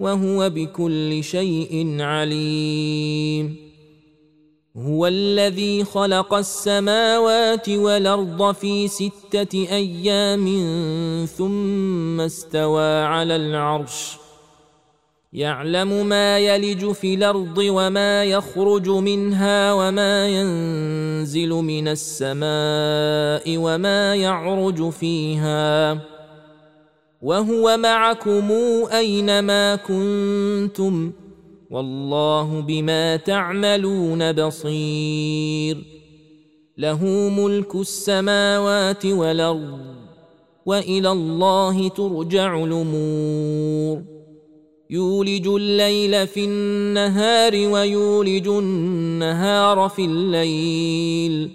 وهو بكل شيء عليم. هو الذي خلق السماوات والأرض في ستة أيام ثم استوى على العرش. يعلم ما يلج في الأرض وما يخرج منها وما ينزل من السماء وما يعرج فيها. وهو معكم أينما كنتم والله بما تعملون بصير له ملك السماوات والأرض وإلى الله ترجع الأمور يولج الليل في النهار ويولج النهار في الليل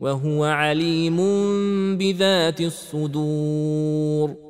وهو عليم بذات الصدور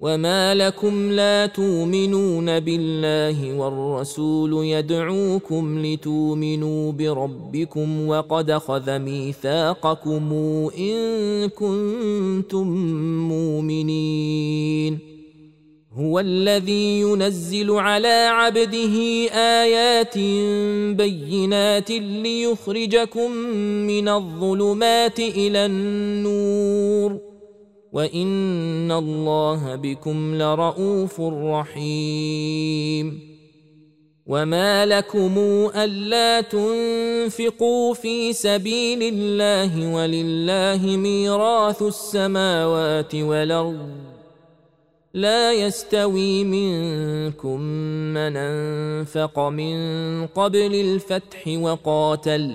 وما لكم لا تؤمنون بالله والرسول يدعوكم لتؤمنوا بربكم وقد خذ ميثاقكم ان كنتم مؤمنين. هو الذي ينزل على عبده ايات بينات ليخرجكم من الظلمات إلى النور. وان الله بكم لرءوف رحيم. وما لكم الا تنفقوا في سبيل الله ولله ميراث السماوات والارض لا يستوي منكم من انفق من قبل الفتح وقاتل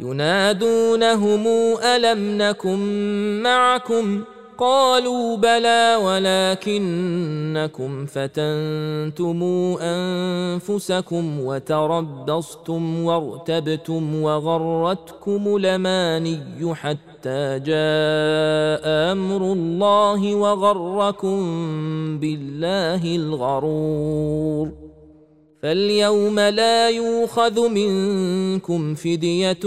ينادونهم ألم نكن معكم؟ قالوا بلى ولكنكم فتنتم أنفسكم وتربصتم وارتبتم وغرتكم الأماني حتى جاء أمر الله وغركم بالله الغرور. فاليوم لا يوخذ منكم فدية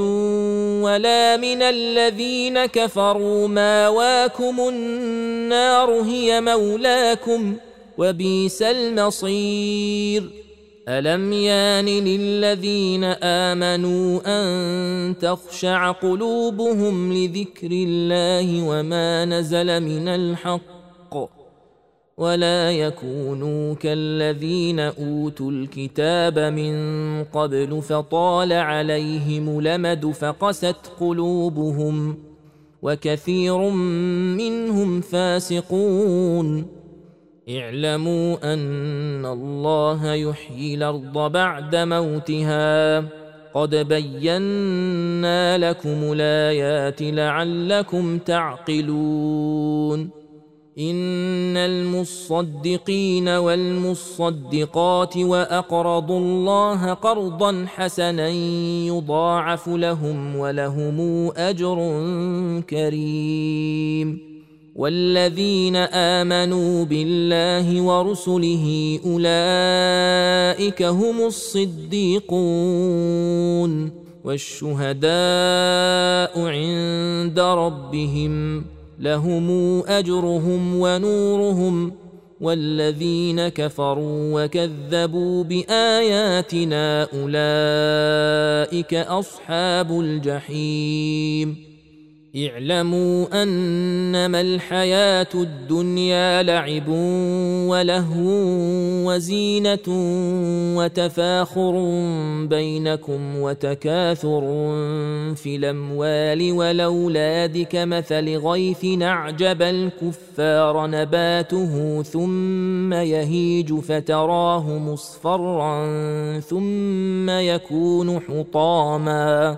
ولا من الذين كفروا. ماواكم النار هي مولاكم وبئس المصير. ألم يان للذين آمنوا أن تخشع قلوبهم لذكر الله وما نزل من الحق؟ ولا يكونوا كالذين أوتوا الكتاب من قبل فطال عليهم لمد فقست قلوبهم وكثير منهم فاسقون. اعلموا أن الله يحيي الأرض بعد موتها. قد بينا لكم الآيات لعلكم تعقلون. إن المصدقين والمصدقات وأقرضوا الله قرضا حسنا يضاعف لهم ولهم أجر كريم. والذين آمنوا بالله ورسله أولئك هم الصديقون. والشهداء عند ربهم. لهم أجرهم ونورهم والذين كفروا وكذبوا بآياتنا أولئك أصحاب الجحيم اعلموا أنما الحياة الدنيا لعب ولهو وزينة وتفاخر بينكم وتكاثر في الأموال والأولاد كمثل غيث أعجب الكفار نباته ثم يهيج فتراه مصفرا ثم يكون حطاما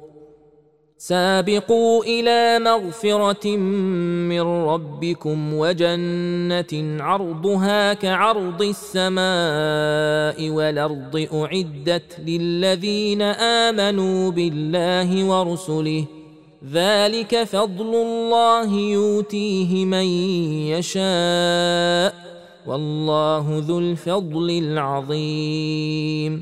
سابقوا إلى مغفرة من ربكم وجنة عرضها كعرض السماء والأرض أعدت للذين آمنوا بالله ورسله. ذلك فضل الله يؤتيه من يشاء. والله ذو الفضل العظيم.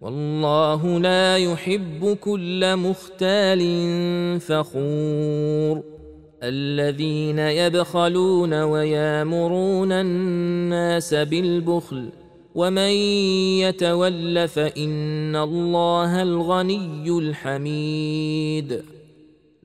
والله لا يحب كل مختال فخور. الذين يبخلون ويامرون الناس بالبخل ومن يتول فإن الله الغني الحميد.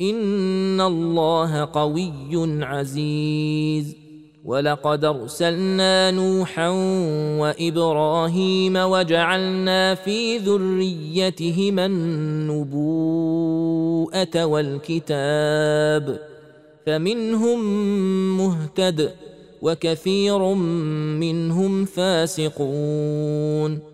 ان الله قوي عزيز. ولقد ارسلنا نوحا وابراهيم وجعلنا في ذريتهما النبوءه والكتاب. فمنهم مهتد وكثير منهم فاسقون.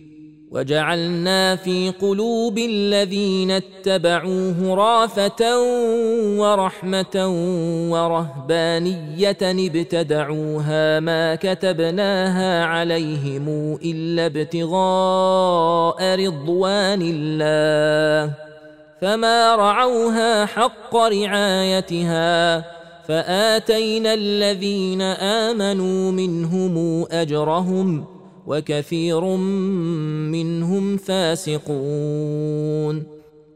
وجعلنا في قلوب الذين اتبعوه رافة ورحمة ورهبانية ابتدعوها ما كتبناها عليهم إلا ابتغاء رضوان الله فما رعوها حق رعايتها فآتينا الذين آمنوا منهم أجرهم وكثير منهم فاسقون.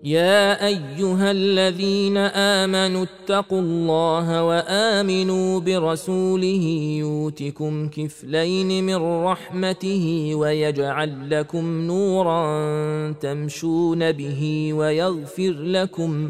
يا أيها الذين آمنوا اتقوا الله وآمنوا برسوله يؤتكم كفلين من رحمته ويجعل لكم نورا تمشون به ويغفر لكم